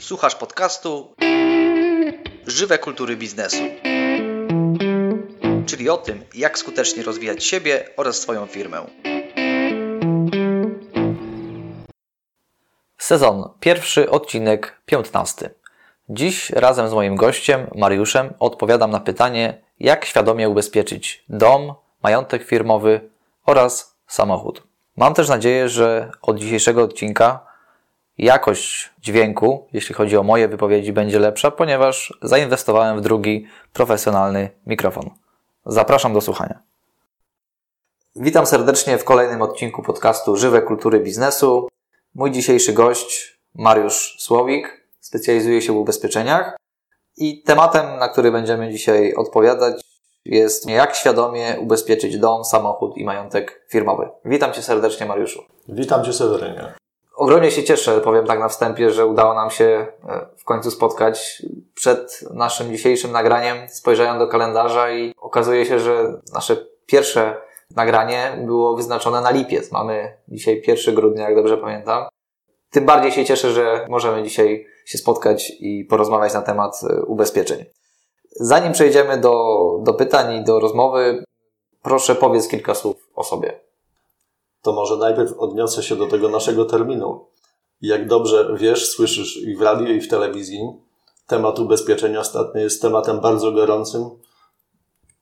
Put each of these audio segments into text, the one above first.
Słuchasz podcastu Żywe kultury biznesu. Czyli o tym, jak skutecznie rozwijać siebie oraz swoją firmę. Sezon pierwszy, odcinek piętnasty. Dziś razem z moim gościem, Mariuszem, odpowiadam na pytanie, jak świadomie ubezpieczyć dom, majątek firmowy oraz samochód. Mam też nadzieję, że od dzisiejszego odcinka jakość dźwięku, jeśli chodzi o moje wypowiedzi, będzie lepsza, ponieważ zainwestowałem w drugi profesjonalny mikrofon. Zapraszam do słuchania. Witam serdecznie w kolejnym odcinku podcastu Żywe Kultury Biznesu. Mój dzisiejszy gość, Mariusz Słowik, specjalizuje się w ubezpieczeniach i tematem, na który będziemy dzisiaj odpowiadać, jest jak świadomie ubezpieczyć dom, samochód i majątek firmowy. Witam Cię serdecznie, Mariuszu. Witam Cię, Sewerynie. Ogromnie się cieszę, powiem tak na wstępie, że udało nam się e, w końcu spotkać. Przed naszym dzisiejszym nagraniem spojrzałem do kalendarza i okazuje się, że nasze pierwsze nagranie było wyznaczone na lipiec. Mamy dzisiaj 1 grudnia, jak dobrze pamiętam. Tym bardziej się cieszę, że możemy dzisiaj się spotkać i porozmawiać na temat e, ubezpieczeń. Zanim przejdziemy do, do pytań i do rozmowy, proszę powiedz kilka słów o sobie. To może najpierw odniosę się do tego naszego terminu. Jak dobrze wiesz, słyszysz i w radiu, i w telewizji, temat ubezpieczenia ostatnio jest tematem bardzo gorącym.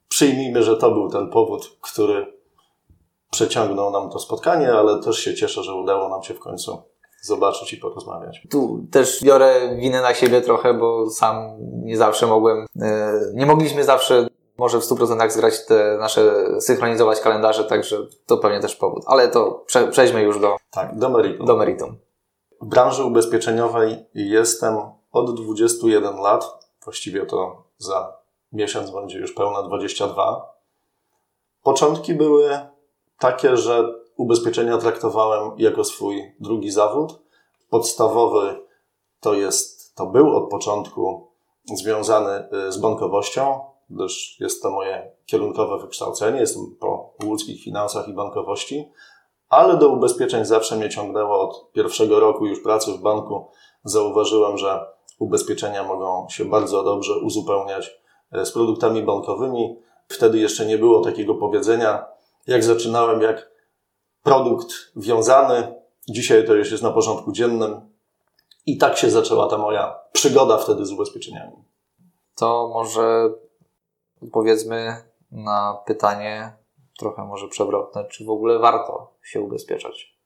Przyjmijmy, że to był ten powód, który przeciągnął nam to spotkanie, ale też się cieszę, że udało nam się w końcu zobaczyć i porozmawiać. Tu też biorę winę na siebie trochę, bo sam nie zawsze mogłem, e, nie mogliśmy zawsze może w 100% zgrać te nasze, synchronizować kalendarze, także to pewnie też powód. Ale to prze, przejdźmy już do, tak, do meritum. Do meritum. W branży ubezpieczeniowej jestem od 21 lat, właściwie to za miesiąc będzie już pełna 22. Początki były takie, że ubezpieczenia traktowałem jako swój drugi zawód. Podstawowy to jest, to był od początku związany y, z bankowością, gdyż jest to moje kierunkowe wykształcenie. Jestem po łódzkich finansach i bankowości, ale do ubezpieczeń zawsze mnie ciągnęło od pierwszego roku już pracy w banku. Zauważyłem, że ubezpieczenia mogą się bardzo dobrze uzupełniać y, z produktami bankowymi. Wtedy jeszcze nie było takiego powiedzenia, jak zaczynałem, jak produkt wiązany. Dzisiaj to już jest na porządku dziennym. I tak się zaczęła ta moja przygoda wtedy z ubezpieczeniami. To może odpowiedzmy na pytanie, trochę może przewrotne, czy w ogóle warto się ubezpieczać?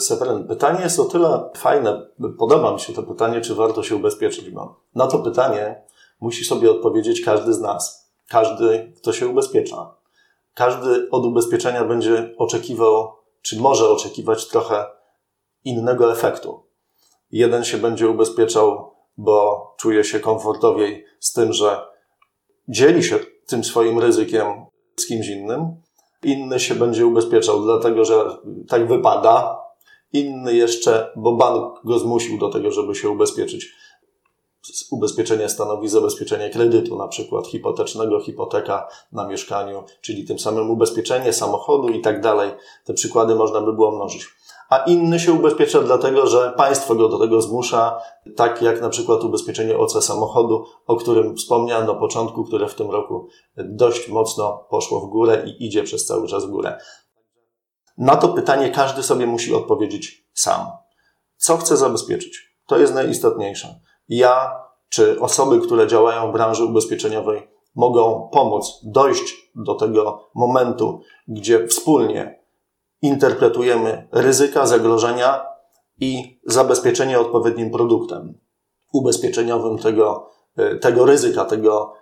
Seweryn, pytanie jest o tyle fajne, podoba mi się to pytanie, czy warto się ubezpieczyć, bo na to pytanie musi sobie odpowiedzieć każdy z nas. Każdy, kto się ubezpiecza każdy od ubezpieczenia będzie oczekiwał, czy może oczekiwać trochę innego efektu. Jeden się będzie ubezpieczał, bo czuje się komfortowiej z tym, że dzieli się tym swoim ryzykiem z kimś innym. Inny się będzie ubezpieczał, dlatego że tak wypada. Inny jeszcze, bo bank go zmusił do tego, żeby się ubezpieczyć ubezpieczenie stanowi zabezpieczenie kredytu, na przykład hipotecznego, hipoteka na mieszkaniu, czyli tym samym ubezpieczenie samochodu i tak dalej. Te przykłady można by było mnożyć. A inny się ubezpiecza dlatego, że państwo go do tego zmusza, tak jak na przykład ubezpieczenie OC samochodu, o którym wspomniałem na początku, które w tym roku dość mocno poszło w górę i idzie przez cały czas w górę. Na to pytanie każdy sobie musi odpowiedzieć sam. Co chce zabezpieczyć? To jest najistotniejsze ja czy osoby, które działają w branży ubezpieczeniowej, mogą pomóc dojść do tego momentu, gdzie wspólnie interpretujemy ryzyka, zagrożenia i zabezpieczenie odpowiednim produktem ubezpieczeniowym tego, tego ryzyka, tego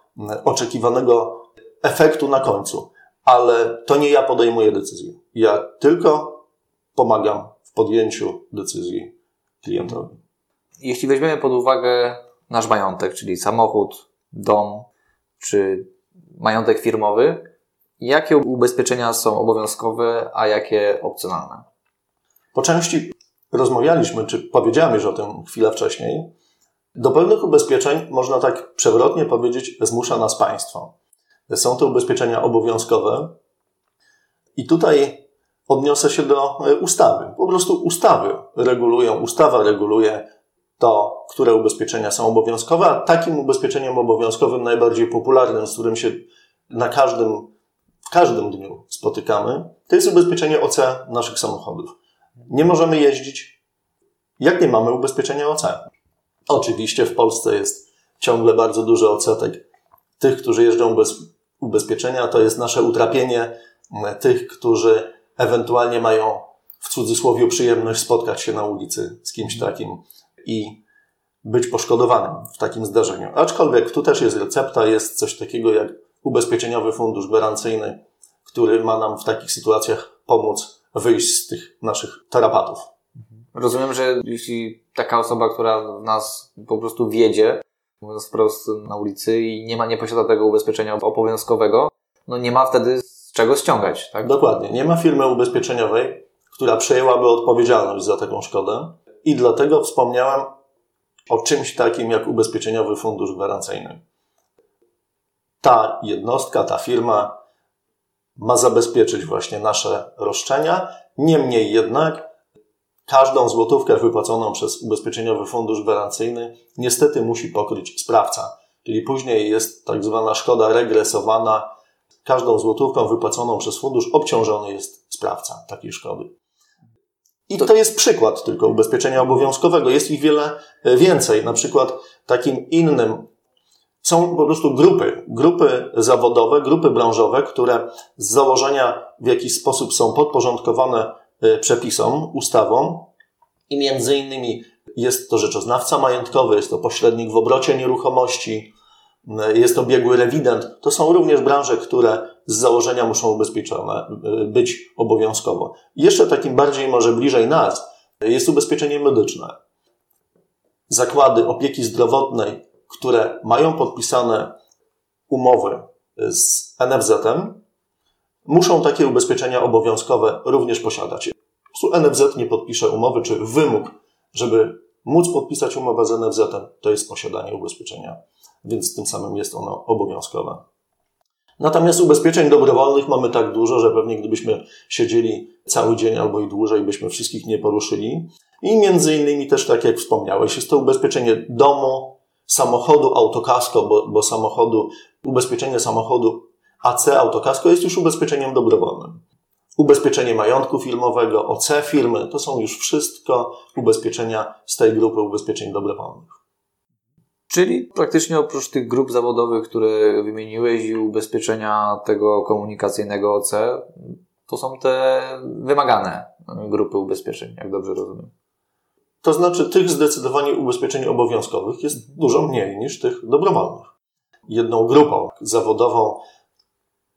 oczekiwanego efektu na końcu. Ale to nie ja podejmuję decyzję. Ja tylko pomagam w podjęciu decyzji klientowi jeśli weźmiemy pod uwagę nasz majątek, czyli samochód, dom czy majątek firmowy, jakie ubezpieczenia są obowiązkowe, a jakie opcjonalne? Po części rozmawialiśmy, czy powiedziałem już o tym chwilę wcześniej. Do pewnych ubezpieczeń, można tak przewrotnie powiedzieć, zmusza nas państwo. Są to ubezpieczenia obowiązkowe. I tutaj odniosę się do ustawy. Po prostu ustawy regulują, ustawa reguluje to, które ubezpieczenia są obowiązkowe, a takim ubezpieczeniem obowiązkowym najbardziej popularnym, z którym się na każdym, w każdym dniu spotykamy, to jest ubezpieczenie OC naszych samochodów. Nie możemy jeździć, jak nie mamy ubezpieczenia OC. Oczywiście w Polsce jest ciągle bardzo duży odsetek tych, którzy jeżdżą bez ubezpieczenia. To jest nasze utrapienie tych, którzy ewentualnie mają w cudzysłowie przyjemność spotkać się na ulicy z kimś takim i być poszkodowanym w takim zdarzeniu. Aczkolwiek tu też jest recepta, jest coś takiego jak ubezpieczeniowy fundusz gwarancyjny, który ma nam w takich sytuacjach pomóc wyjść z tych naszych tarapatów. Rozumiem, że jeśli taka osoba, która w nas po prostu wiedzie, mówiąc wprost na ulicy i nie ma, nie posiada tego ubezpieczenia obowiązkowego, no nie ma wtedy z czego ściągać, tak? Dokładnie. Nie ma firmy ubezpieczeniowej, która przejęłaby odpowiedzialność za taką szkodę i dlatego wspomniałem o czymś takim jak ubezpieczeniowy fundusz gwarancyjny. Ta jednostka, ta firma ma zabezpieczyć właśnie nasze roszczenia. Niemniej jednak każdą złotówkę wypłaconą przez ubezpieczeniowy fundusz gwarancyjny niestety musi pokryć sprawca. Czyli później jest tak zwana szkoda regresowana. Każdą złotówką wypłaconą przez fundusz obciążony jest sprawca takiej szkody. I to jest przykład tylko ubezpieczenia obowiązkowego. Jest ich wiele e, więcej. Na przykład takim innym są po prostu grupy, grupy zawodowe, grupy branżowe, które z założenia w jakiś sposób są podporządkowane e, przepisom, ustawą i między innymi jest to rzeczoznawca majątkowy, jest to pośrednik w obrocie nieruchomości, e, jest to biegły rewident. To są również branże, które z założenia muszą ubezpieczone e, być obowiązkowo. Jeszcze takim bardziej może bliżej nas jest ubezpieczenie medyczne. Zakłady opieki zdrowotnej które mają podpisane umowy z NFZ-em, muszą takie ubezpieczenia obowiązkowe również posiadać. Po NFZ nie podpisze umowy, czy wymóg, żeby móc podpisać umowę z NFZ-em, to jest posiadanie ubezpieczenia, więc tym samym jest ono obowiązkowe. Natomiast ubezpieczeń dobrowolnych mamy tak dużo, że pewnie gdybyśmy siedzieli cały dzień albo i dłużej, byśmy wszystkich nie poruszyli. I między innymi też, tak jak wspomniałeś, jest to ubezpieczenie domu, samochodu autokasko, bo, bo samochodu, ubezpieczenie samochodu AC autokasko jest już ubezpieczeniem dobrowolnym. Ubezpieczenie majątku filmowego, OC firmy, to są już wszystko ubezpieczenia z tej grupy ubezpieczeń dobrowolnych. Czyli praktycznie oprócz tych grup zawodowych, które wymieniłeś i ubezpieczenia tego komunikacyjnego OC, to są te wymagane grupy ubezpieczeń, jak dobrze rozumiem. To znaczy, tych zdecydowanie ubezpieczeń obowiązkowych jest dużo mniej niż tych dobrowolnych. Jedną grupą zawodową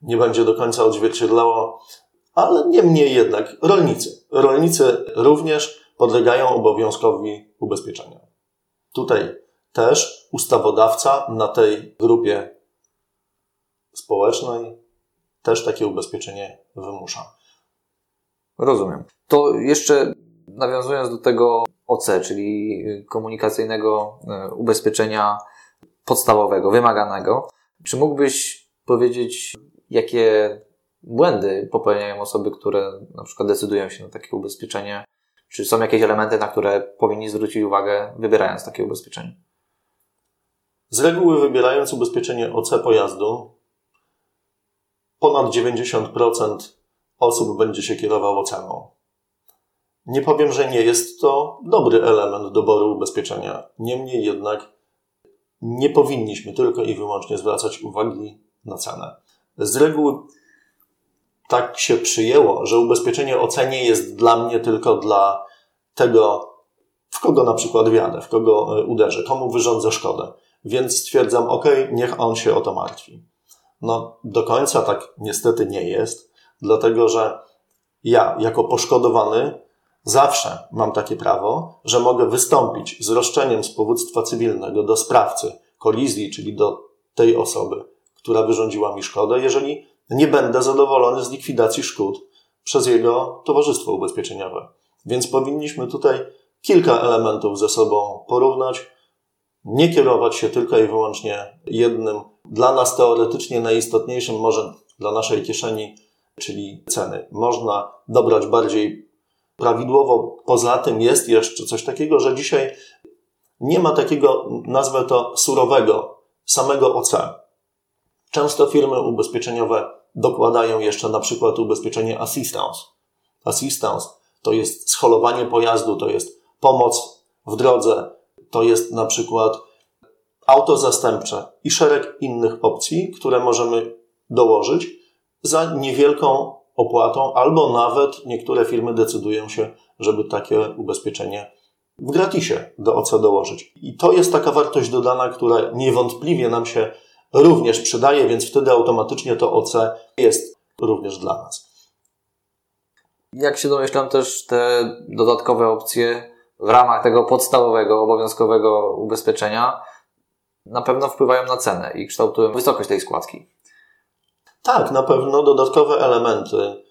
nie będzie do końca odzwierciedlało, ale niemniej jednak rolnicy. Rolnicy również podlegają obowiązkowi ubezpieczenia. Tutaj też ustawodawca na tej grupie społecznej też takie ubezpieczenie wymusza. Rozumiem. To jeszcze nawiązując do tego OC, czyli komunikacyjnego e, ubezpieczenia podstawowego, wymaganego. Czy mógłbyś powiedzieć, jakie błędy popełniają osoby, które na przykład decydują się na takie ubezpieczenie? Czy są jakieś elementy, na które powinni zwrócić uwagę, wybierając takie ubezpieczenie? Z reguły, wybierając ubezpieczenie OC pojazdu, ponad 90% osób będzie się kierowało ceną. Nie powiem, że nie jest to dobry element doboru ubezpieczenia. Niemniej jednak nie powinniśmy tylko i wyłącznie zwracać uwagi na cenę. Z reguły tak się przyjęło, że ubezpieczenie o cenie jest dla mnie tylko dla tego, w kogo na przykład wiadę, w kogo e, uderzę, komu wyrządzę szkodę. Więc stwierdzam, ok, niech on się o to martwi. No, do końca tak niestety nie jest, dlatego że ja, jako poszkodowany, Zawsze mam takie prawo, że mogę wystąpić z roszczeniem z powództwa cywilnego do sprawcy kolizji, czyli do tej osoby, która wyrządziła mi szkodę, jeżeli nie będę zadowolony z likwidacji szkód przez jego towarzystwo ubezpieczeniowe. Więc powinniśmy tutaj kilka elementów ze sobą porównać, nie kierować się tylko i wyłącznie jednym, dla nas teoretycznie najistotniejszym, może dla naszej kieszeni, czyli ceny. Można dobrać bardziej prawidłowo. Poza tym jest jeszcze coś takiego, że dzisiaj nie ma takiego, nazwę to, surowego, samego OC. Często firmy ubezpieczeniowe dokładają jeszcze na przykład ubezpieczenie assistance. Assistance to jest scholowanie pojazdu, to jest pomoc w drodze, to jest na przykład auto zastępcze i szereg innych opcji, które możemy dołożyć za niewielką opłatą, albo nawet niektóre firmy decydują się, żeby takie ubezpieczenie w gratisie do OC dołożyć. I to jest taka wartość dodana, która niewątpliwie nam się również przydaje, więc wtedy automatycznie to OC jest również dla nas. Jak się domyślam, też te dodatkowe opcje w ramach tego podstawowego, obowiązkowego ubezpieczenia na pewno wpływają na cenę i kształtują wysokość tej składki. Tak, na pewno dodatkowe elementy.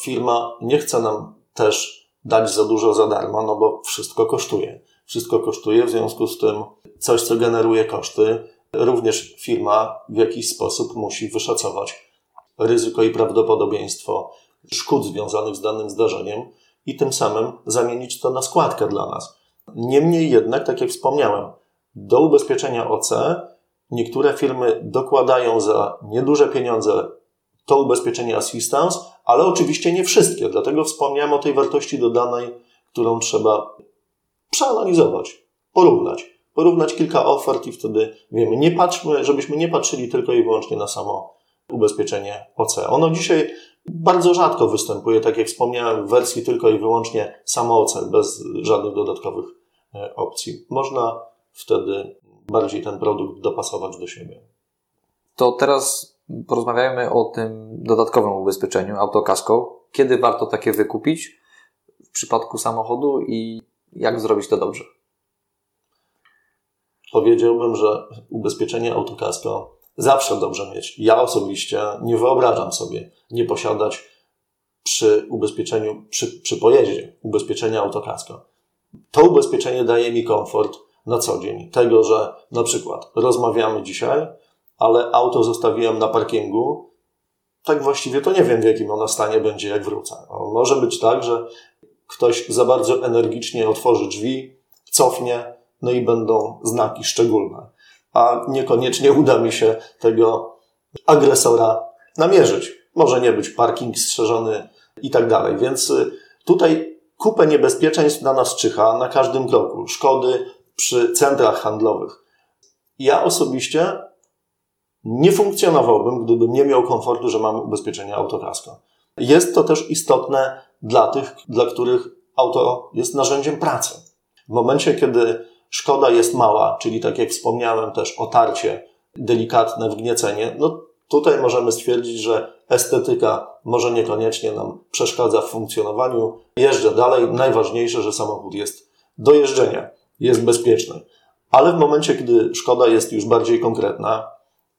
Firma nie chce nam też dać za dużo za darmo, no bo wszystko kosztuje. Wszystko kosztuje, w związku z tym coś, co generuje koszty, również firma w jakiś sposób musi wyszacować ryzyko i prawdopodobieństwo szkód związanych z danym zdarzeniem i tym samym zamienić to na składkę dla nas. Niemniej jednak, tak jak wspomniałem, do ubezpieczenia OC niektóre firmy dokładają za nieduże pieniądze to ubezpieczenie assistance, ale oczywiście nie wszystkie. Dlatego wspomniałem o tej wartości dodanej, którą trzeba przeanalizować, porównać. Porównać kilka ofert i wtedy wiemy, nie patrzmy, żebyśmy nie patrzyli tylko i wyłącznie na samo ubezpieczenie OC. Ono dzisiaj bardzo rzadko występuje, tak jak wspomniałem, w wersji tylko i wyłącznie samo OC, bez żadnych dodatkowych e, opcji. Można wtedy bardziej ten produkt dopasować do siebie. To teraz porozmawiajmy o tym dodatkowym ubezpieczeniu autokasko. Kiedy warto takie wykupić w przypadku samochodu i jak zrobić to dobrze? Powiedziałbym, że ubezpieczenie autokasko zawsze dobrze mieć. Ja osobiście nie wyobrażam sobie nie posiadać przy ubezpieczeniu, przy, przy pojeździe ubezpieczenia autokasko. To ubezpieczenie daje mi komfort na co dzień. Tego, że na przykład rozmawiamy dzisiaj, ale auto zostawiłem na parkingu, tak właściwie to nie wiem, w jakim ono stanie będzie, jak wrócę. Może być tak, że ktoś za bardzo energicznie otworzy drzwi, cofnie, no i będą znaki szczególne. A niekoniecznie uda mi się tego agresora namierzyć. Może nie być parking strzeżony i tak dalej. Więc y, tutaj kupę niebezpieczeństw na nas czyha na każdym kroku. Szkody przy centrach handlowych. Ja osobiście nie funkcjonowałbym, gdybym nie miał komfortu, że mam ubezpieczenie autokasko. Jest to też istotne dla tych, dla których auto jest narzędziem pracy. W momencie, kiedy szkoda jest mała, czyli tak jak wspomniałem też otarcie delikatne, wgniecenie, no tutaj możemy stwierdzić, że estetyka może niekoniecznie nam przeszkadza w funkcjonowaniu. Jeżdżę dalej. Najważniejsze, że samochód jest do jeżdżenia, jest bezpieczny. Ale w momencie, kiedy szkoda jest już bardziej konkretna,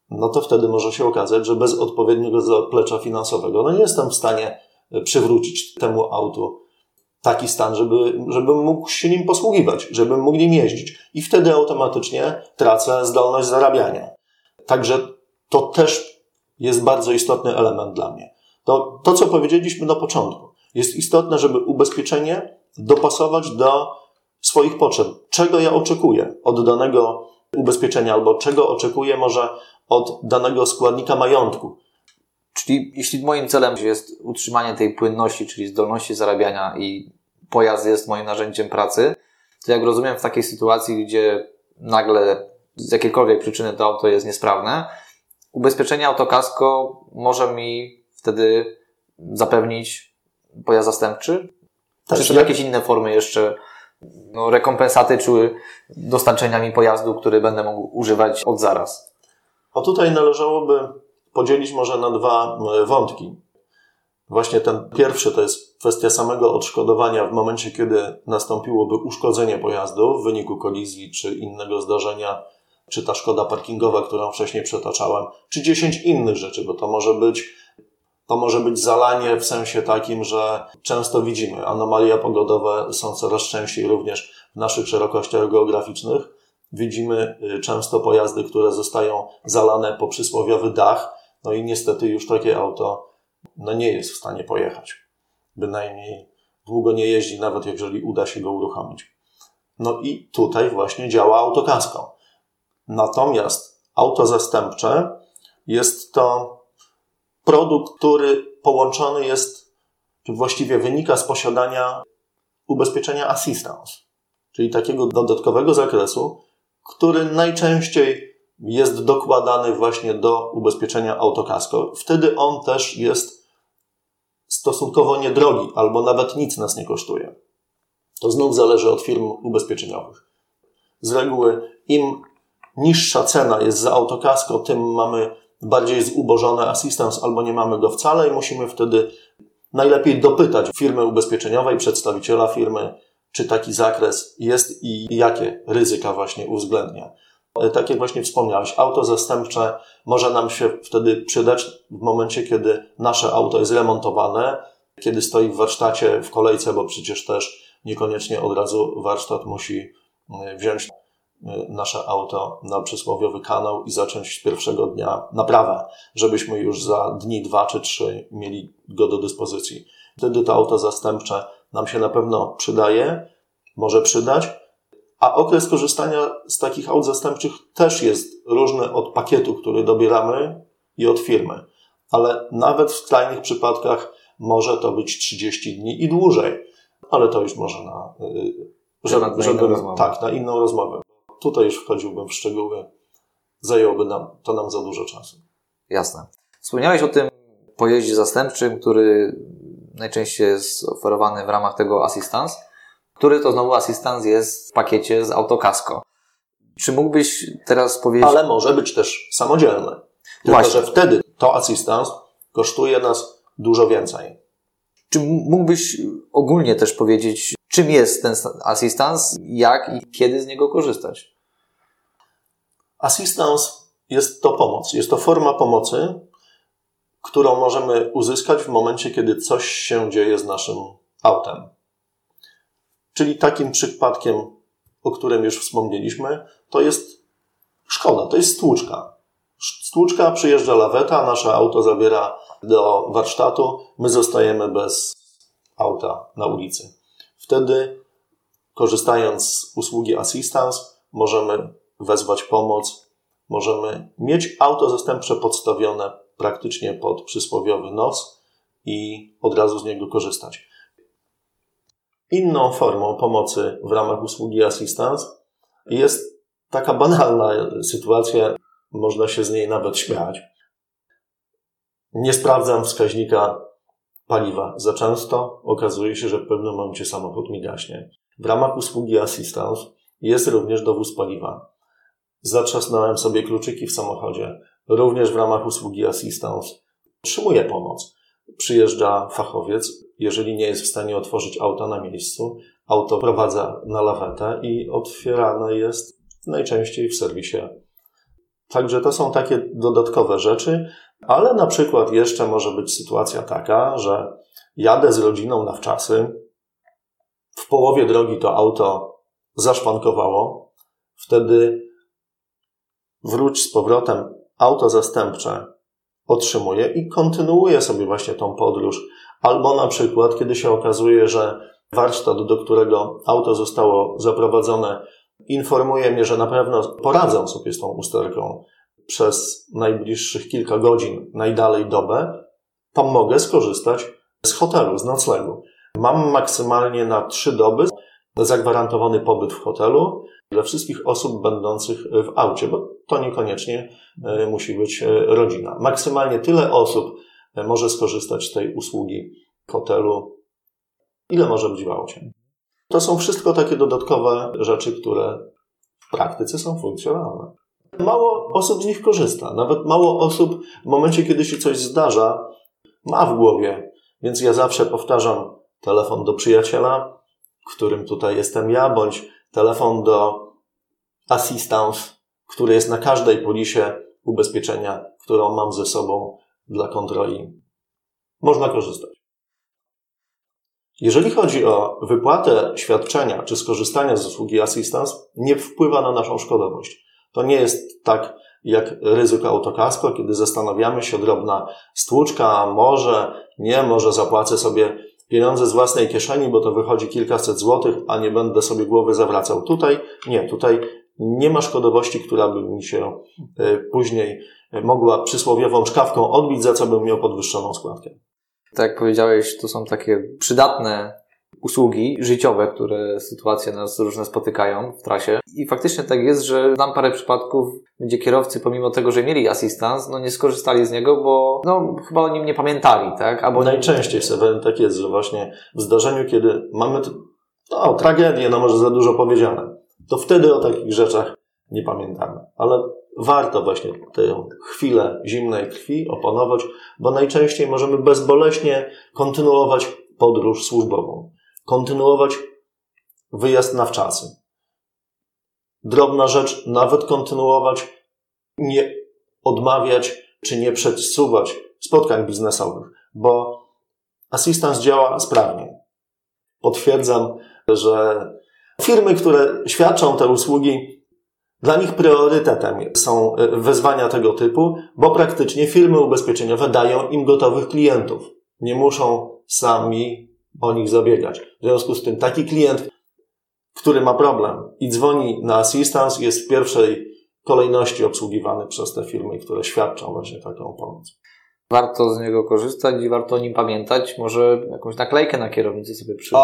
no to wtedy może się okazać, że bez odpowiedniego zaplecza finansowego, no nie jestem w stanie e, przywrócić temu autu taki stan, żeby, żebym mógł się nim posługiwać, żebym mógł nim jeździć. I wtedy automatycznie tracę zdolność zarabiania. Także to też jest bardzo istotny element dla mnie. To, to co powiedzieliśmy na początku. Jest istotne, żeby ubezpieczenie dopasować do swoich potrzeb. Czego ja oczekuję od danego ubezpieczenia, albo czego oczekuję może od danego składnika majątku. Czyli jeśli moim celem jest utrzymanie tej płynności, czyli zdolności zarabiania i pojazd jest moim narzędziem pracy, to jak rozumiem w takiej sytuacji, gdzie nagle z jakiejkolwiek przyczyny to auto jest niesprawne, ubezpieczenie autokasko może mi wtedy zapewnić pojazd zastępczy? Tak, czy są jakieś inne formy jeszcze no, rekompensaty czy dostarczenia mi pojazdu, który będę mógł używać od zaraz? O tutaj należałoby podzielić może na dwa e, wątki. Właśnie ten pierwszy to jest kwestia samego odszkodowania w momencie, kiedy nastąpiłoby uszkodzenie pojazdu w wyniku kolizji czy innego zdarzenia, czy ta szkoda parkingowa, którą wcześniej przetaczałem, czy dziesięć innych rzeczy, bo to może być to może być zalanie w sensie takim, że często widzimy anomalia pogodowe są coraz częściej również w naszych szerokościach geograficznych widzimy y, często pojazdy, które zostają zalane po przysłowiowy dach, no i niestety już takie auto no nie jest w stanie pojechać. Bynajmniej długo nie jeździ, nawet jeżeli uda się go uruchomić. No i tutaj właśnie działa autokasko. Natomiast auto zastępcze jest to produkt, który połączony jest, czy właściwie wynika z posiadania ubezpieczenia assistance, czyli takiego dodatkowego zakresu, który najczęściej jest dokładany właśnie do ubezpieczenia autokasko. Wtedy on też jest stosunkowo niedrogi, albo nawet nic nas nie kosztuje. To znów zależy od firm ubezpieczeniowych. Z reguły im niższa cena jest za autokasko, tym mamy bardziej zubożony assistance albo nie mamy go wcale i musimy wtedy najlepiej dopytać firmy ubezpieczeniowej, przedstawiciela firmy, czy taki zakres jest i jakie ryzyka właśnie uwzględnia. Tak jak właśnie wspomniałeś, auto zastępcze może nam się wtedy przydać w momencie, kiedy nasze auto jest remontowane, kiedy stoi w warsztacie w kolejce, bo przecież też niekoniecznie od razu warsztat musi e, wziąć nasze auto na przysłowiowy kanał i zacząć z pierwszego dnia naprawę, żebyśmy już za dni dwa czy trzy mieli go do dyspozycji. Wtedy to auto zastępcze nam się na pewno przydaje, może przydać, a okres korzystania z takich aut zastępczych też jest różny od pakietu, który dobieramy i od firmy. Ale nawet w skrajnych przypadkach może to być 30 dni i dłużej. Ale to już może na, żeby, na żeby, inną tak, na inną rozmowę. Tutaj już wchodziłbym w szczegóły. Zajęłoby nam, to nam za dużo czasu. Jasne. Wspomniałeś o tym pojeździe zastępczym, który najczęściej jest oferowany w ramach tego assistance który to znowu asystans jest w pakiecie z autokasko. Czy mógłbyś teraz powiedzieć... Ale może być też samodzielny. Tylko, Właśnie. że wtedy to asystans kosztuje nas dużo więcej. Czy mógłbyś ogólnie też powiedzieć, czym jest ten asystans, jak i kiedy z niego korzystać? Asystans jest to pomoc. Jest to forma pomocy, którą możemy uzyskać w momencie, kiedy coś się dzieje z naszym autem. Czyli takim przypadkiem, o którym już wspomnieliśmy, to jest szkoda, to jest stłuczka. Stłuczka, przyjeżdża laweta, nasze auto zabiera do warsztatu, my zostajemy bez auta na ulicy. Wtedy, korzystając z usługi Assistance, możemy wezwać pomoc, możemy mieć auto zastępcze podstawione praktycznie pod przysłowiowy nos i od razu z niego korzystać. Inną formą pomocy w ramach usługi Assistance jest taka banalna sytuacja, można się z niej nawet śmiać. Nie sprawdzam wskaźnika paliwa za często, okazuje się, że w pewnym momencie samochód mi gaśnie. W ramach usługi Assistance jest również dowóz paliwa. Zatrzasnąłem sobie kluczyki w samochodzie. Również w ramach usługi Assistance otrzymuję pomoc. Przyjeżdża fachowiec, jeżeli nie jest w stanie otworzyć auta na miejscu, auto prowadza na lawetę i otwierane jest najczęściej w serwisie. Także to są takie dodatkowe rzeczy, ale na przykład jeszcze może być sytuacja taka, że jadę z rodziną na wczasy, w połowie drogi to auto zaszwankowało, wtedy wróć z powrotem auto zastępcze otrzymuje i kontynuuje sobie właśnie tą podróż. Albo na przykład, kiedy się okazuje, że warsztat, do którego auto zostało zaprowadzone, informuje mnie, że na pewno poradzę sobie z tą usterką przez najbliższych kilka godzin, najdalej dobę, to mogę skorzystać z hotelu, z noclegu. Mam maksymalnie na trzy doby zagwarantowany pobyt w hotelu dla wszystkich osób będących w aucie, bo to niekoniecznie e, musi być e, rodzina. Maksymalnie tyle osób e, może skorzystać z tej usługi hotelu, ile może być w aucie. To są wszystko takie dodatkowe rzeczy, które w praktyce są funkcjonalne. Mało osób z nich korzysta. Nawet mało osób w momencie, kiedy się coś zdarza, ma w głowie. Więc ja zawsze powtarzam telefon do przyjaciela, którym tutaj jestem ja, bądź telefon do assistance, który jest na każdej polisie ubezpieczenia, którą mam ze sobą dla kontroli. Można korzystać. Jeżeli chodzi o wypłatę świadczenia czy skorzystanie z usługi assistance, nie wpływa na naszą szkodowość. To nie jest tak jak ryzyko autokasko, kiedy zastanawiamy się drobna stłuczka, może, nie, może zapłacę sobie pieniądze z własnej kieszeni, bo to wychodzi kilkaset złotych, a nie będę sobie głowy zawracał. Tutaj nie, tutaj nie ma szkodowości, która by mi się e, później mogła przysłowiową czkawką odbić, za co bym miał podwyższoną składkę. Tak jak powiedziałeś, to są takie przydatne usługi życiowe, które sytuacje nas różne spotykają w trasie. I faktycznie tak jest, że znam parę przypadków, gdzie kierowcy, pomimo tego, że mieli asystans, no nie skorzystali z niego, bo no, chyba o nim nie pamiętali, tak? Albo Najczęściej Seweryn tak jest, że właśnie w zdarzeniu, kiedy mamy no, tragedię, no może za dużo powiedziane, to wtedy o takich rzeczach nie pamiętamy. Ale warto właśnie tę chwilę zimnej krwi opanować, bo najczęściej możemy bezboleśnie kontynuować podróż służbową kontynuować wyjazd na wczasy. Drobna rzecz, nawet kontynuować, nie odmawiać czy nie przesuwać spotkań biznesowych, bo asystans działa sprawnie. Potwierdzam, że firmy, które świadczą te usługi, dla nich priorytetem są wezwania tego typu, bo praktycznie firmy ubezpieczeniowe dają im gotowych klientów. Nie muszą sami o nich zabiegać. W związku z tym taki klient, który ma problem i dzwoni na assistance, jest w pierwszej kolejności obsługiwany przez te firmy, które świadczą właśnie taką pomoc. Warto z niego korzystać i warto o nim pamiętać. Może jakąś naklejkę na kierownicy sobie przy,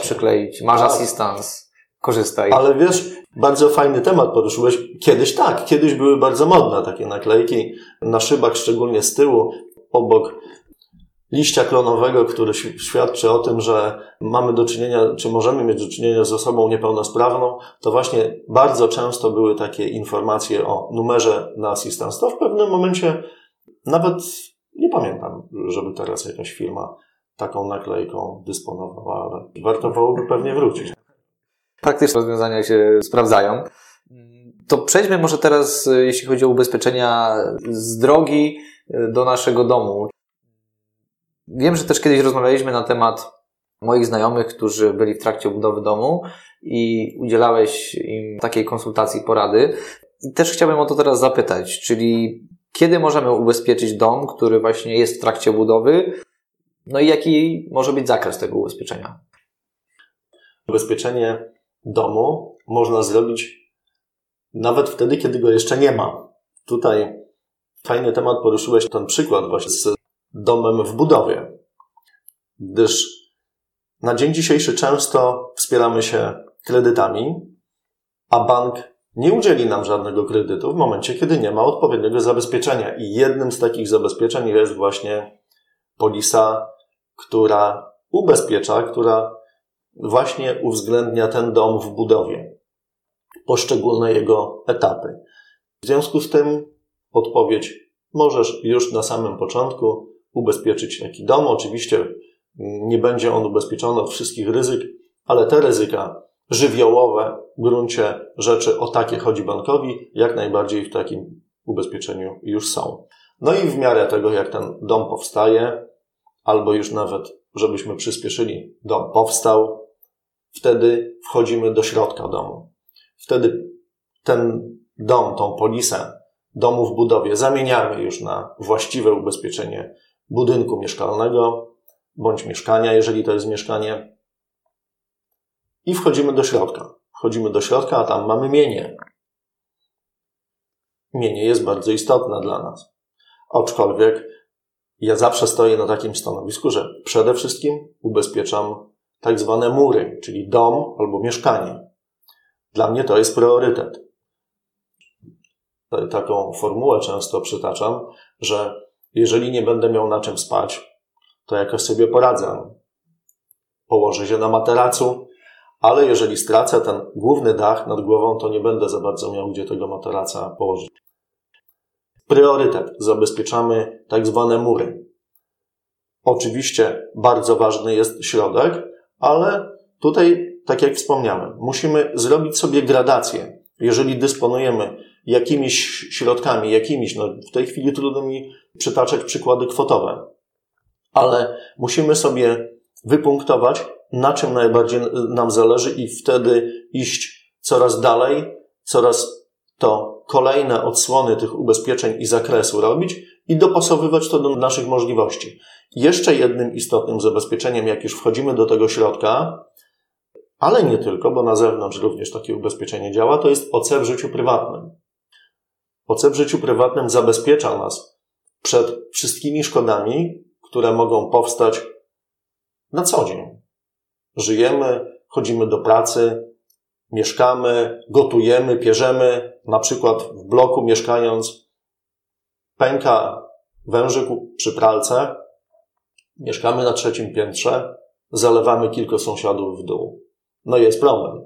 przykleić. Masz A. assistance. Korzystaj. Ale wiesz, bardzo fajny temat poruszyłeś. Kiedyś tak, kiedyś były bardzo modne takie naklejki na szybach, szczególnie z tyłu, obok liścia klonowego, który świadczy o tym, że mamy do czynienia, czy możemy mieć do czynienia z osobą niepełnosprawną, to właśnie bardzo często były takie informacje o numerze na asystans. To w pewnym momencie nawet nie pamiętam, żeby teraz jakaś firma taką naklejką dysponowała, ale warto byłoby pewnie wrócić. Praktyczne rozwiązania się sprawdzają. To przejdźmy może teraz, jeśli chodzi o ubezpieczenia z drogi do naszego domu. Wiem, że też kiedyś rozmawialiśmy na temat moich znajomych, którzy byli w trakcie budowy domu i udzielałeś im takiej konsultacji, porady. I też chciałbym o to teraz zapytać, czyli kiedy możemy ubezpieczyć dom, który właśnie jest w trakcie budowy, no i jaki może być zakres tego ubezpieczenia? Ubezpieczenie domu można zrobić nawet wtedy, kiedy go jeszcze nie ma. Tutaj fajny temat poruszyłeś ten przykład właśnie z domem w budowie, gdyż na dzień dzisiejszy często wspieramy się kredytami, a bank nie udzieli nam żadnego kredytu w momencie, kiedy nie ma odpowiedniego zabezpieczenia. I jednym z takich zabezpieczeń jest właśnie polisa, która ubezpiecza, która właśnie uwzględnia ten dom w budowie, poszczególne jego etapy. W związku z tym odpowiedź możesz już na samym początku ubezpieczyć taki dom. Oczywiście nie będzie on ubezpieczony od wszystkich ryzyk, ale te ryzyka żywiołowe w gruncie rzeczy o takie chodzi bankowi, jak najbardziej w takim ubezpieczeniu już są. No i w miarę tego, jak ten dom powstaje, albo już nawet, żebyśmy przyspieszyli, dom powstał, wtedy wchodzimy do środka domu. Wtedy ten dom, tą polisę domu w budowie zamieniamy już na właściwe ubezpieczenie budynku mieszkalnego bądź mieszkania, jeżeli to jest mieszkanie. I wchodzimy do środka. Wchodzimy do środka, a tam mamy mienie. Mienie jest bardzo istotne dla nas. Aczkolwiek ja zawsze stoję na takim stanowisku, że przede wszystkim ubezpieczam tak zwane mury, czyli dom albo mieszkanie. Dla mnie to jest priorytet. Taką formułę często przytaczam, że jeżeli nie będę miał na czym spać, to jakoś sobie poradzę. Położę się na materacu, ale jeżeli stracę ten główny dach nad głową, to nie będę za bardzo miał gdzie tego materaca położyć. Priorytet. Zabezpieczamy tak zwane mury. Oczywiście bardzo ważny jest środek, ale tutaj, tak jak wspomniałem, musimy zrobić sobie gradację. Jeżeli dysponujemy jakimiś środkami, jakimiś, no w tej chwili trudno mi przytaczać przykłady kwotowe, ale musimy sobie wypunktować, na czym najbardziej nam zależy i wtedy iść coraz dalej, coraz to kolejne odsłony tych ubezpieczeń i zakresu robić i dopasowywać to do naszych możliwości. Jeszcze jednym istotnym zabezpieczeniem, jak już wchodzimy do tego środka, ale nie tylko, bo na zewnątrz również takie ubezpieczenie działa, to jest OC w życiu prywatnym. OC w życiu prywatnym zabezpiecza nas przed wszystkimi szkodami, które mogą powstać na co dzień. Żyjemy, chodzimy do pracy, mieszkamy, gotujemy, pierzemy, na przykład w bloku mieszkając, pęka wężyk przy pralce, mieszkamy na trzecim piętrze, zalewamy kilka sąsiadów w dół. No jest problem.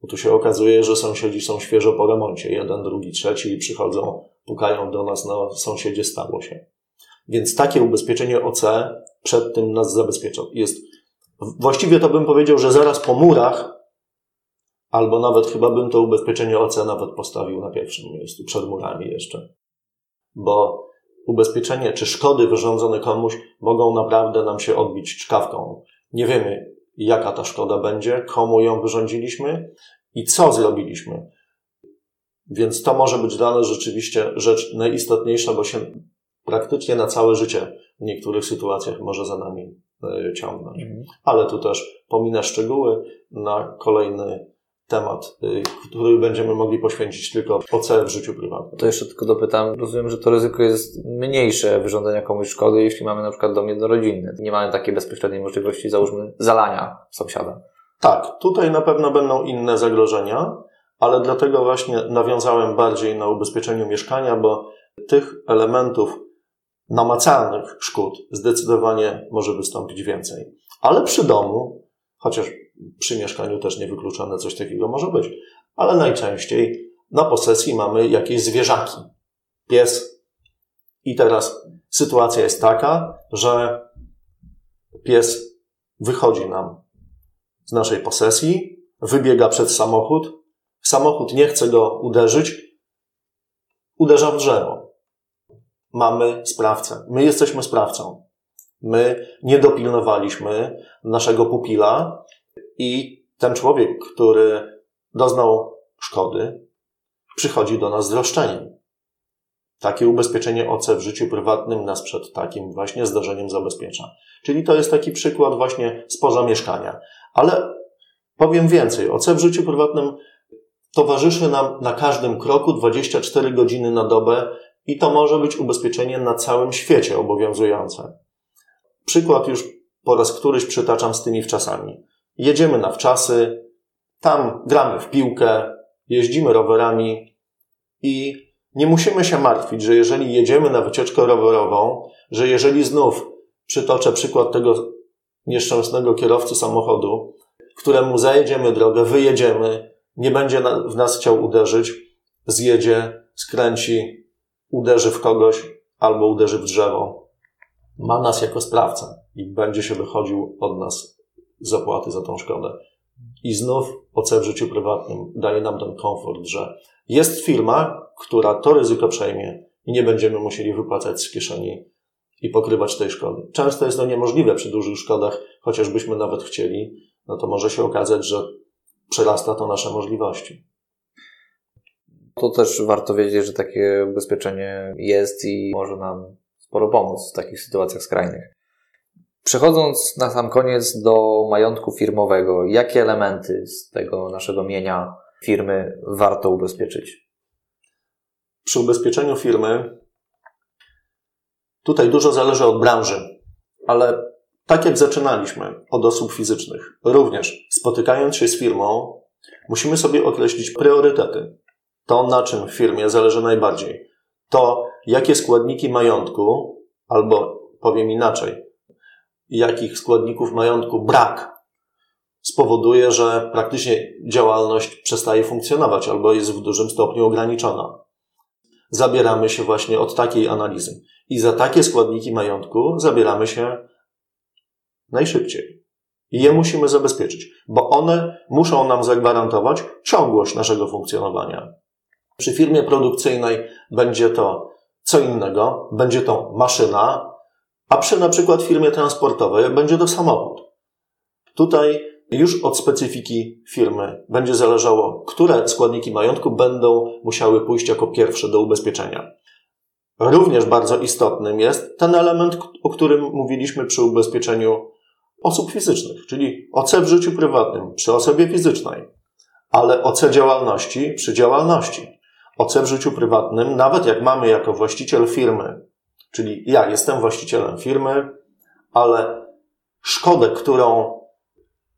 Bo tu się okazuje, że sąsiedzi są świeżo po remoncie. Jeden, drugi, trzeci i przychodzą, pukają do nas, no sąsiedzie stało się. Więc takie ubezpieczenie OC przed tym nas zabezpiecza. Jest, właściwie to bym powiedział, że zaraz po murach, albo nawet chyba bym to ubezpieczenie OC nawet postawił na pierwszym miejscu, przed murami jeszcze. Bo ubezpieczenie czy szkody wyrządzone komuś mogą naprawdę nam się odbić czkawką. Nie wiemy, jaka ta szkoda będzie, komu ją wyrządziliśmy i co zrobiliśmy. Więc to może być dla nas rzeczywiście rzecz najistotniejsza, bo się praktycznie na całe życie w niektórych sytuacjach może za nami e, ciągnąć. Mhm. Ale tu też pominę szczegóły na kolejny temat, y, który będziemy mogli poświęcić tylko OC w życiu prywatnym. To jeszcze tylko dopytam. Rozumiem, że to ryzyko jest mniejsze wyrządzenia komuś szkody, jeśli mamy na przykład dom jednorodzinny. Nie mamy takiej bezpośredniej możliwości, załóżmy, zalania sąsiada. Tak, tutaj na pewno będą inne zagrożenia, ale dlatego właśnie nawiązałem bardziej na ubezpieczeniu mieszkania, bo tych elementów namacalnych szkód zdecydowanie może wystąpić więcej. Ale przy domu, chociaż przy mieszkaniu też niewykluczone coś takiego może być, ale najczęściej na posesji mamy jakieś zwierzaki. Pies. I teraz sytuacja jest taka, że pies wychodzi nam z naszej posesji, wybiega przed samochód, samochód nie chce go uderzyć, uderza w drzewo. Mamy sprawcę. My jesteśmy sprawcą. My nie dopilnowaliśmy naszego pupila, i ten człowiek, który doznał szkody, przychodzi do nas z roszczeniem. Takie ubezpieczenie OC w życiu prywatnym nas przed takim właśnie zdarzeniem zabezpiecza. Czyli to jest taki przykład właśnie spoza mieszkania. Ale powiem więcej. OC w życiu prywatnym towarzyszy nam na każdym kroku 24 godziny na dobę i to może być ubezpieczenie na całym świecie obowiązujące. Przykład już po raz któryś przytaczam z tymi wczasami jedziemy na wczasy, tam gramy w piłkę, jeździmy rowerami i nie musimy się martwić, że jeżeli jedziemy na wycieczkę rowerową, że jeżeli znów przytoczę przykład tego nieszczęsnego kierowcy samochodu, któremu zajedziemy drogę, wyjedziemy, nie będzie w nas chciał uderzyć, zjedzie, skręci, uderzy w kogoś albo uderzy w drzewo. Ma nas jako sprawcę i będzie się wychodził od nas zapłaty za tą szkodę. I znów OC w życiu prywatnym daje nam ten komfort, że jest firma, która to ryzyko przejmie i nie będziemy musieli wypłacać z kieszeni i pokrywać tej szkody. Często jest to niemożliwe przy dużych szkodach, chociażbyśmy nawet chcieli, no to może się okazać, że przerasta to nasze możliwości. To też warto wiedzieć, że takie ubezpieczenie jest i może nam sporo pomóc w takich sytuacjach skrajnych. Przechodząc na sam koniec do majątku firmowego, jakie elementy z tego naszego mienia firmy warto ubezpieczyć? Przy ubezpieczeniu firmy tutaj dużo zależy od branży, ale tak jak zaczynaliśmy od osób fizycznych, również spotykając się z firmą, musimy sobie określić priorytety. To, na czym w firmie zależy najbardziej. To, jakie składniki majątku, albo powiem inaczej, jakich składników majątku brak spowoduje, że praktycznie działalność przestaje funkcjonować albo jest w dużym stopniu ograniczona. Zabieramy się właśnie od takiej analizy. I za takie składniki majątku zabieramy się najszybciej. I je musimy zabezpieczyć, bo one muszą nam zagwarantować ciągłość naszego funkcjonowania. Przy firmie produkcyjnej będzie to co innego, będzie to maszyna, a przy na przykład firmie transportowej będzie to samochód. Tutaj już od specyfiki firmy będzie zależało, które składniki majątku będą musiały pójść jako pierwsze do ubezpieczenia. Również bardzo istotnym jest ten element, o którym mówiliśmy przy ubezpieczeniu osób fizycznych, czyli OC w życiu prywatnym przy osobie fizycznej, ale OC działalności przy działalności. OC w życiu prywatnym, nawet jak mamy jako właściciel firmy, czyli ja jestem właścicielem firmy, ale szkodę, którą,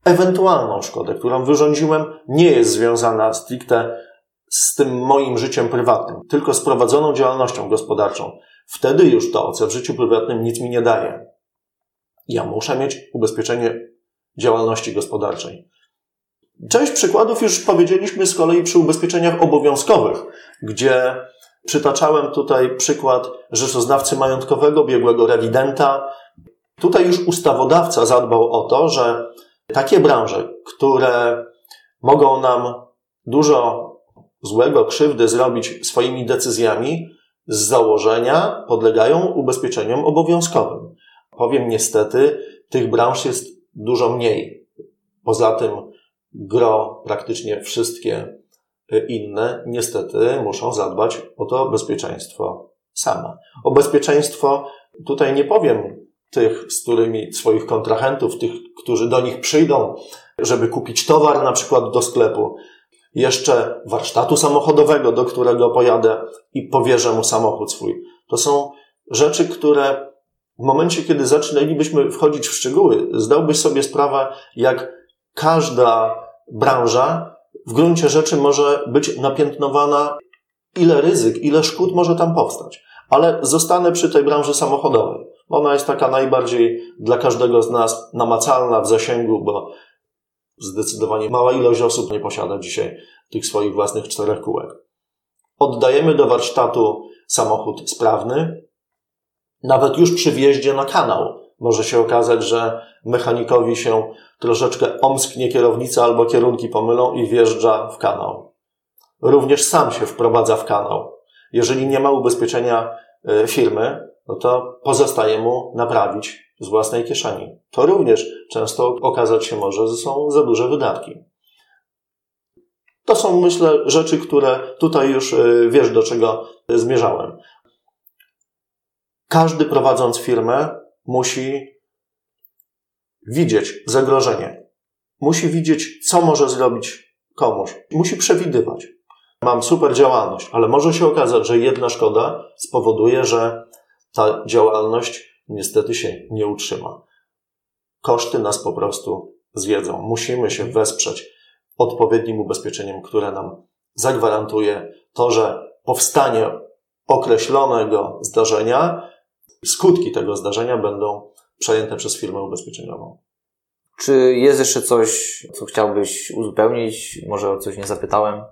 ewentualną szkodę, którą wyrządziłem, nie jest związana stricte z tym moim życiem prywatnym, tylko z prowadzoną działalnością gospodarczą. Wtedy już to OC w życiu prywatnym nic mi nie daje. Ja muszę mieć ubezpieczenie działalności gospodarczej. Część przykładów już powiedzieliśmy z kolei przy ubezpieczeniach obowiązkowych, gdzie przytaczałem tutaj przykład rzeczoznawcy majątkowego, biegłego rewidenta. Tutaj już ustawodawca zadbał o to, że takie branże, które mogą nam dużo złego, krzywdy zrobić swoimi decyzjami, z założenia podlegają ubezpieczeniom obowiązkowym. Powiem niestety, tych branż jest dużo mniej. Poza tym gro, praktycznie wszystkie inne, niestety muszą zadbać o to bezpieczeństwo same. O bezpieczeństwo tutaj nie powiem tych, z którymi swoich kontrahentów, tych, którzy do nich przyjdą, żeby kupić towar na przykład do sklepu, jeszcze warsztatu samochodowego, do którego pojadę i powierzę mu samochód swój. To są rzeczy, które w momencie, kiedy zaczynalibyśmy wchodzić w szczegóły, zdałbyś sobie sprawę, jak każda branża w gruncie rzeczy może być napiętnowana, ile ryzyk, ile szkód może tam powstać. Ale zostanę przy tej branży samochodowej. Ona jest taka najbardziej dla każdego z nas namacalna w zasięgu, bo zdecydowanie mała ilość osób nie posiada dzisiaj tych swoich własnych czterech kółek. Oddajemy do warsztatu samochód sprawny, nawet już przy wjeździe na kanał może się okazać, że mechanikowi się troszeczkę omsknie kierownica albo kierunki pomylą i wjeżdża w kanał. Również sam się wprowadza w kanał. Jeżeli nie ma ubezpieczenia e, firmy, no to pozostaje mu naprawić z własnej kieszeni. To również często okazać się może, że są za duże wydatki. To są, myślę, rzeczy, które tutaj już e, wiesz, do czego zmierzałem. Każdy prowadząc firmę musi widzieć zagrożenie. Musi widzieć, co może zrobić komuś. Musi przewidywać. Mam super działalność, ale może się okazać, że jedna szkoda spowoduje, że ta działalność niestety się nie utrzyma. Koszty nas po prostu zjedzą. Musimy się wesprzeć odpowiednim ubezpieczeniem, które nam zagwarantuje to, że powstanie określonego zdarzenia, skutki tego zdarzenia będą przejęte przez firmę ubezpieczeniową. Czy jest jeszcze coś, co chciałbyś uzupełnić? Może o coś nie zapytałem?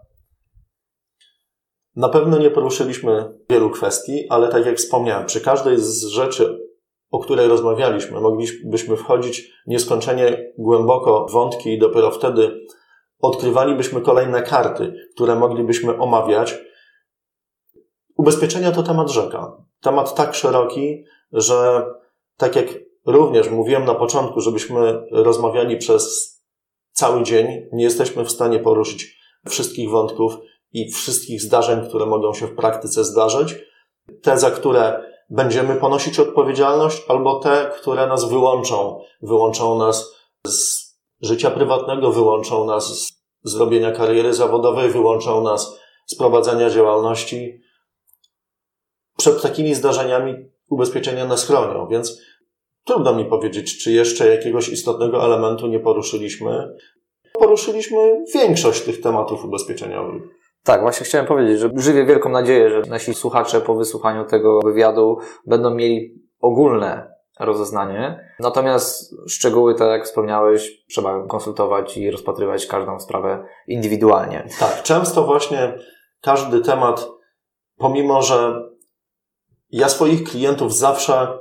Na pewno nie poruszyliśmy wielu kwestii, ale tak jak wspomniałem, przy każdej z rzeczy, o której rozmawialiśmy, moglibyśmy wchodzić nieskończenie głęboko w wątki i dopiero wtedy odkrywalibyśmy kolejne karty, które moglibyśmy omawiać. Ubezpieczenia to temat rzeka. Temat tak szeroki, że tak jak również mówiłem na początku, żebyśmy rozmawiali przez cały dzień, nie jesteśmy w stanie poruszyć wszystkich wątków i wszystkich zdarzeń, które mogą się w praktyce zdarzyć. Te, za które będziemy ponosić odpowiedzialność, albo te, które nas wyłączą. Wyłączą nas z życia prywatnego, wyłączą nas z zrobienia kariery zawodowej, wyłączą nas z prowadzenia działalności. Przed takimi zdarzeniami ubezpieczenia nas chronią, więc trudno mi powiedzieć, czy jeszcze jakiegoś istotnego elementu nie poruszyliśmy. Poruszyliśmy większość tych tematów ubezpieczeniowych. Tak, właśnie chciałem powiedzieć, że żywię wielką nadzieję, że nasi słuchacze po wysłuchaniu tego wywiadu będą mieli ogólne rozeznanie. Natomiast szczegóły, tak jak wspomniałeś, trzeba konsultować i rozpatrywać każdą sprawę indywidualnie. Tak, często właśnie każdy temat, pomimo że ja swoich klientów zawsze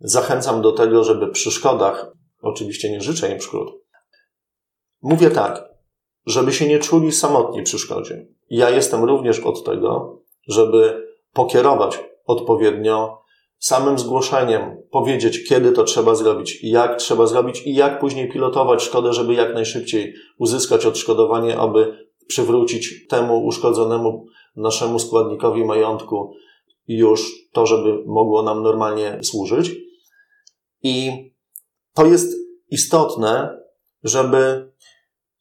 zachęcam do tego, żeby przy szkodach, oczywiście nie życzę im szkód, mówię tak, żeby się nie czuli samotni przy szkodzie. Ja jestem również od tego, żeby pokierować odpowiednio samym zgłoszeniem, powiedzieć, kiedy to trzeba zrobić, jak trzeba zrobić i jak później pilotować szkodę, żeby jak najszybciej uzyskać odszkodowanie, aby przywrócić temu uszkodzonemu naszemu składnikowi majątku już to, żeby mogło nam normalnie służyć. I to jest istotne, żeby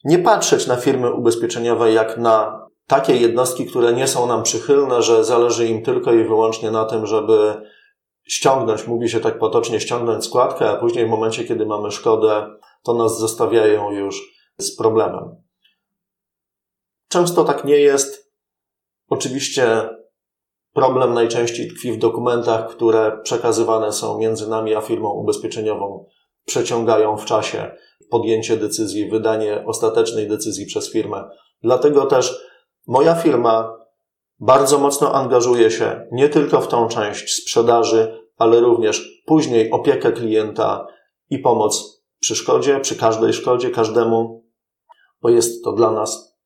nie patrzeć na firmy ubezpieczeniowe jak na takie jednostki, które nie są nam przychylne, że zależy im tylko i wyłącznie na tym, żeby ściągnąć, mówi się tak potocznie, ściągnąć składkę, a później w momencie, kiedy mamy szkodę, to nas zostawiają już z problemem. Często tak nie jest. Oczywiście problem najczęściej tkwi w dokumentach, które przekazywane są między nami a firmą ubezpieczeniową, przeciągają w czasie podjęcie decyzji, wydanie ostatecznej decyzji przez firmę. Dlatego też moja firma bardzo mocno angażuje się nie tylko w tą część sprzedaży, ale również później opiekę klienta i pomoc przy szkodzie, przy każdej szkodzie, każdemu, bo jest to dla nas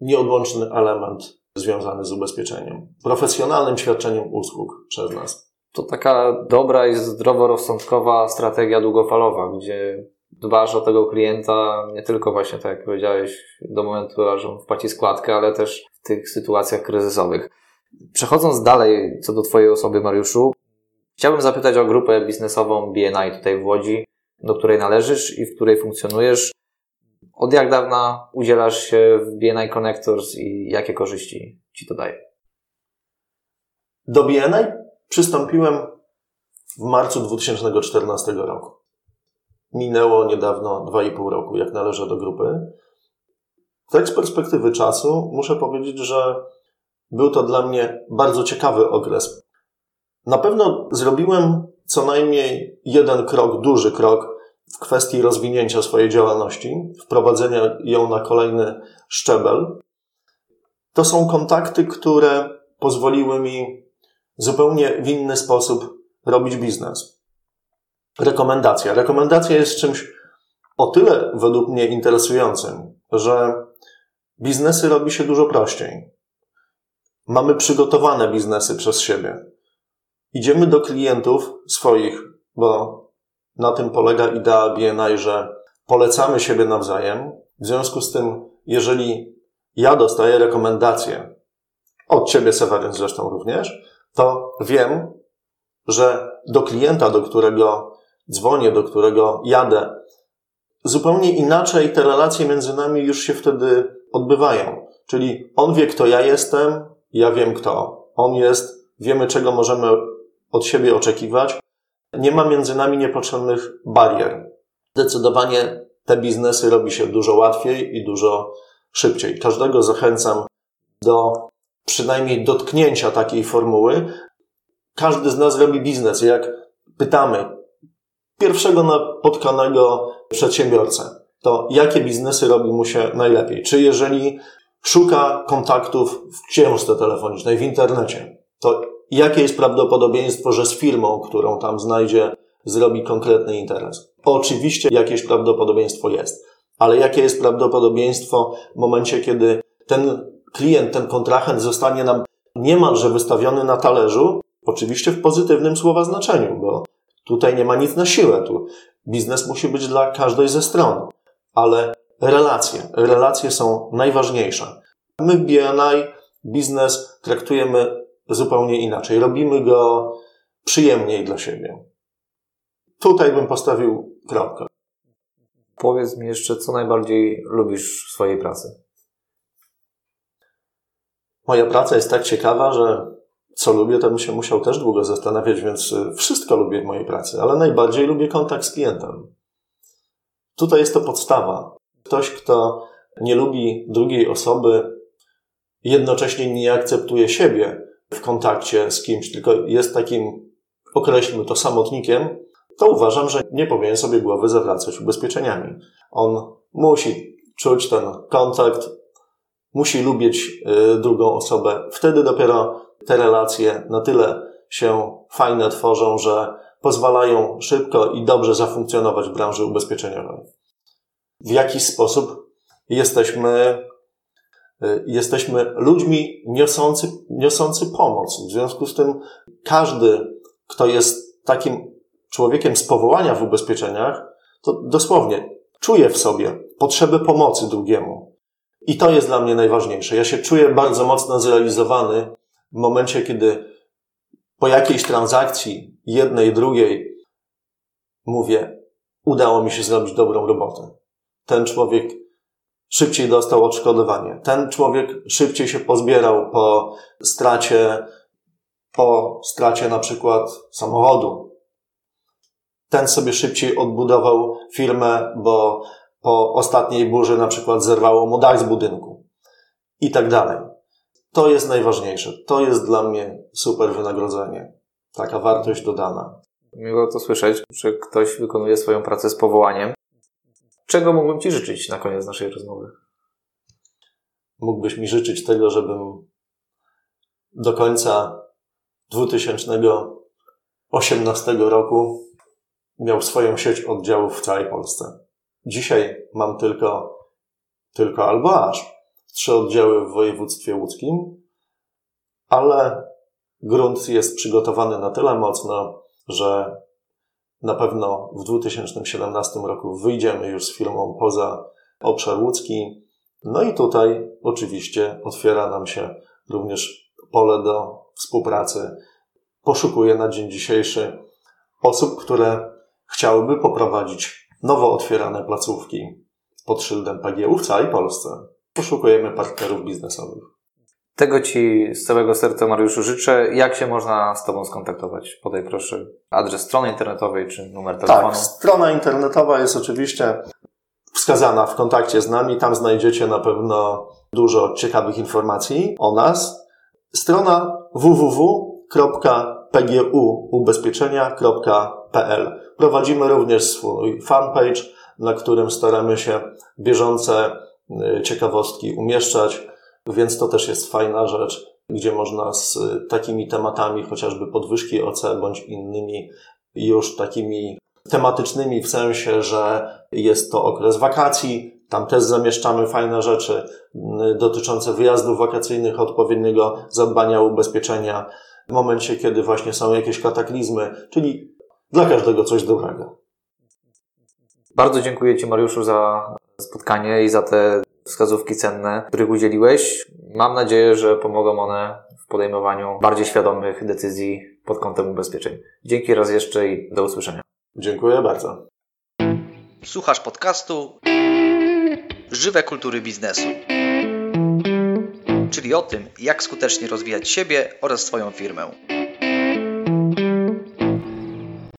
nieodłączny element związany z ubezpieczeniem, profesjonalnym świadczeniem usług przez nas. To taka dobra i zdroworozsądkowa strategia długofalowa, gdzie dbasz o tego klienta nie tylko właśnie, tak jak powiedziałeś, do momentu, aż on wpłaci składkę, ale też w tych sytuacjach kryzysowych. Przechodząc dalej co do Twojej osoby, Mariuszu, chciałbym zapytać o grupę biznesową BNI tutaj w Łodzi, do której należysz i w której funkcjonujesz. Od jak dawna udzielasz się w BNI Connectors i jakie korzyści Ci to daje? Do BNI przystąpiłem w marcu 2014 roku. Minęło niedawno 2,5 roku, jak należę do grupy. Tak z perspektywy czasu muszę powiedzieć, że był to dla mnie bardzo ciekawy okres. Na pewno zrobiłem co najmniej jeden krok, duży krok w kwestii rozwinięcia swojej działalności, wprowadzenia ją na kolejny szczebel. To są kontakty, które pozwoliły mi zupełnie w inny sposób robić biznes. Rekomendacja. Rekomendacja jest czymś o tyle według mnie interesującym, że biznesy robi się dużo prościej. Mamy przygotowane biznesy przez siebie. Idziemy do klientów swoich, bo na tym polega idea BNI, że polecamy siebie nawzajem. W związku z tym, jeżeli ja dostaję rekomendacje od ciebie, Seweryn zresztą również, to wiem, że do klienta, do którego dzwonię, do którego jadę, zupełnie inaczej te relacje między nami już się wtedy odbywają. Czyli on wie, kto ja jestem, ja wiem, kto on jest, wiemy, czego możemy od siebie oczekiwać. Nie ma między nami niepotrzebnych barier. Zdecydowanie te biznesy robi się dużo łatwiej i dużo szybciej. Każdego zachęcam do przynajmniej dotknięcia takiej formuły. Każdy z nas robi biznes. Jak pytamy pierwszego napotkanego przedsiębiorcę, to jakie biznesy robi mu się najlepiej? Czy jeżeli szuka kontaktów w książce telefonicznej, w internecie, to jakie jest prawdopodobieństwo, że z firmą, którą tam znajdzie, zrobi konkretny interes? Oczywiście jakieś prawdopodobieństwo jest, ale jakie jest prawdopodobieństwo w momencie, kiedy ten klient, ten kontrahent zostanie nam niemalże wystawiony na talerzu, oczywiście w pozytywnym słowa znaczeniu, bo tutaj nie ma nic na siłę, tu biznes musi być dla każdej ze stron, ale relacje, relacje są najważniejsze. My w BNI biznes traktujemy zupełnie inaczej. Robimy go przyjemniej dla siebie. Tutaj bym postawił kropkę. Powiedz mi jeszcze, co najbardziej lubisz w swojej pracy? Moja praca jest tak ciekawa, że co lubię, to bym się musiał też długo zastanawiać, więc wszystko lubię w mojej pracy, ale najbardziej lubię kontakt z klientem. Tutaj jest to podstawa. Ktoś, kto nie lubi drugiej osoby, jednocześnie nie akceptuje siebie, w kontakcie z kimś, tylko jest takim, określmy to, samotnikiem, to uważam, że nie powinien sobie głowy zawracać ubezpieczeniami. On musi czuć ten kontakt, musi lubić y, drugą osobę. Wtedy dopiero te relacje na tyle się fajne tworzą, że pozwalają szybko i dobrze zafunkcjonować w branży ubezpieczeniowej. W jaki sposób jesteśmy jesteśmy ludźmi niosący, niosący pomoc. W związku z tym każdy, kto jest takim człowiekiem z powołania w ubezpieczeniach, to dosłownie czuje w sobie potrzebę pomocy drugiemu. I to jest dla mnie najważniejsze. Ja się czuję bardzo mocno zrealizowany w momencie, kiedy po jakiejś transakcji, jednej, drugiej, mówię, udało mi się zrobić dobrą robotę. Ten człowiek szybciej dostał odszkodowanie. Ten człowiek szybciej się pozbierał po stracie, po stracie na przykład samochodu. Ten sobie szybciej odbudował firmę, bo po ostatniej burzy na przykład zerwało mu dach z budynku i tak dalej. To jest najważniejsze. To jest dla mnie super wynagrodzenie. Taka wartość dodana. Miło to słyszeć, że ktoś wykonuje swoją pracę z powołaniem. Czego mógłbym Ci życzyć na koniec naszej rozmowy? Mógłbyś mi życzyć tego, żebym do końca 2018 roku miał swoją sieć oddziałów w całej Polsce. Dzisiaj mam tylko, tylko albo aż trzy oddziały w województwie łódzkim, ale grunt jest przygotowany na tyle mocno, że na pewno w 2017 roku wyjdziemy już z firmą poza obszar łódzki. No i tutaj oczywiście otwiera nam się również pole do współpracy. Poszukuję na dzień dzisiejszy osób, które chciałyby poprowadzić nowo otwierane placówki pod szyldem PGU w całej Polsce. Poszukujemy partnerów biznesowych. Tego Ci z całego serca, Mariuszu, życzę. Jak się można z Tobą skontaktować? Podaj proszę adres strony internetowej czy numer telefonu. Tak, strona internetowa jest oczywiście wskazana w kontakcie z nami. Tam znajdziecie na pewno dużo ciekawych informacji o nas. Strona www.pguubezpieczenia.pl Prowadzimy również swój fanpage, na którym staramy się bieżące y, ciekawostki umieszczać więc to też jest fajna rzecz, gdzie można z takimi tematami, chociażby podwyżki OC bądź innymi już takimi tematycznymi w sensie, że jest to okres wakacji, tam też zamieszczamy fajne rzeczy dotyczące wyjazdów wakacyjnych, odpowiedniego zadbania ubezpieczenia w momencie, kiedy właśnie są jakieś kataklizmy, czyli dla każdego coś dobrego. Bardzo dziękuję Ci, Mariuszu, za spotkanie i za te wskazówki cenne, których udzieliłeś. Mam nadzieję, że pomogą one w podejmowaniu bardziej świadomych decyzji pod kątem ubezpieczeń. Dzięki raz jeszcze i do usłyszenia. Dziękuję bardzo. Słuchasz podcastu Żywe kultury biznesu. Czyli o tym, jak skutecznie rozwijać siebie oraz swoją firmę.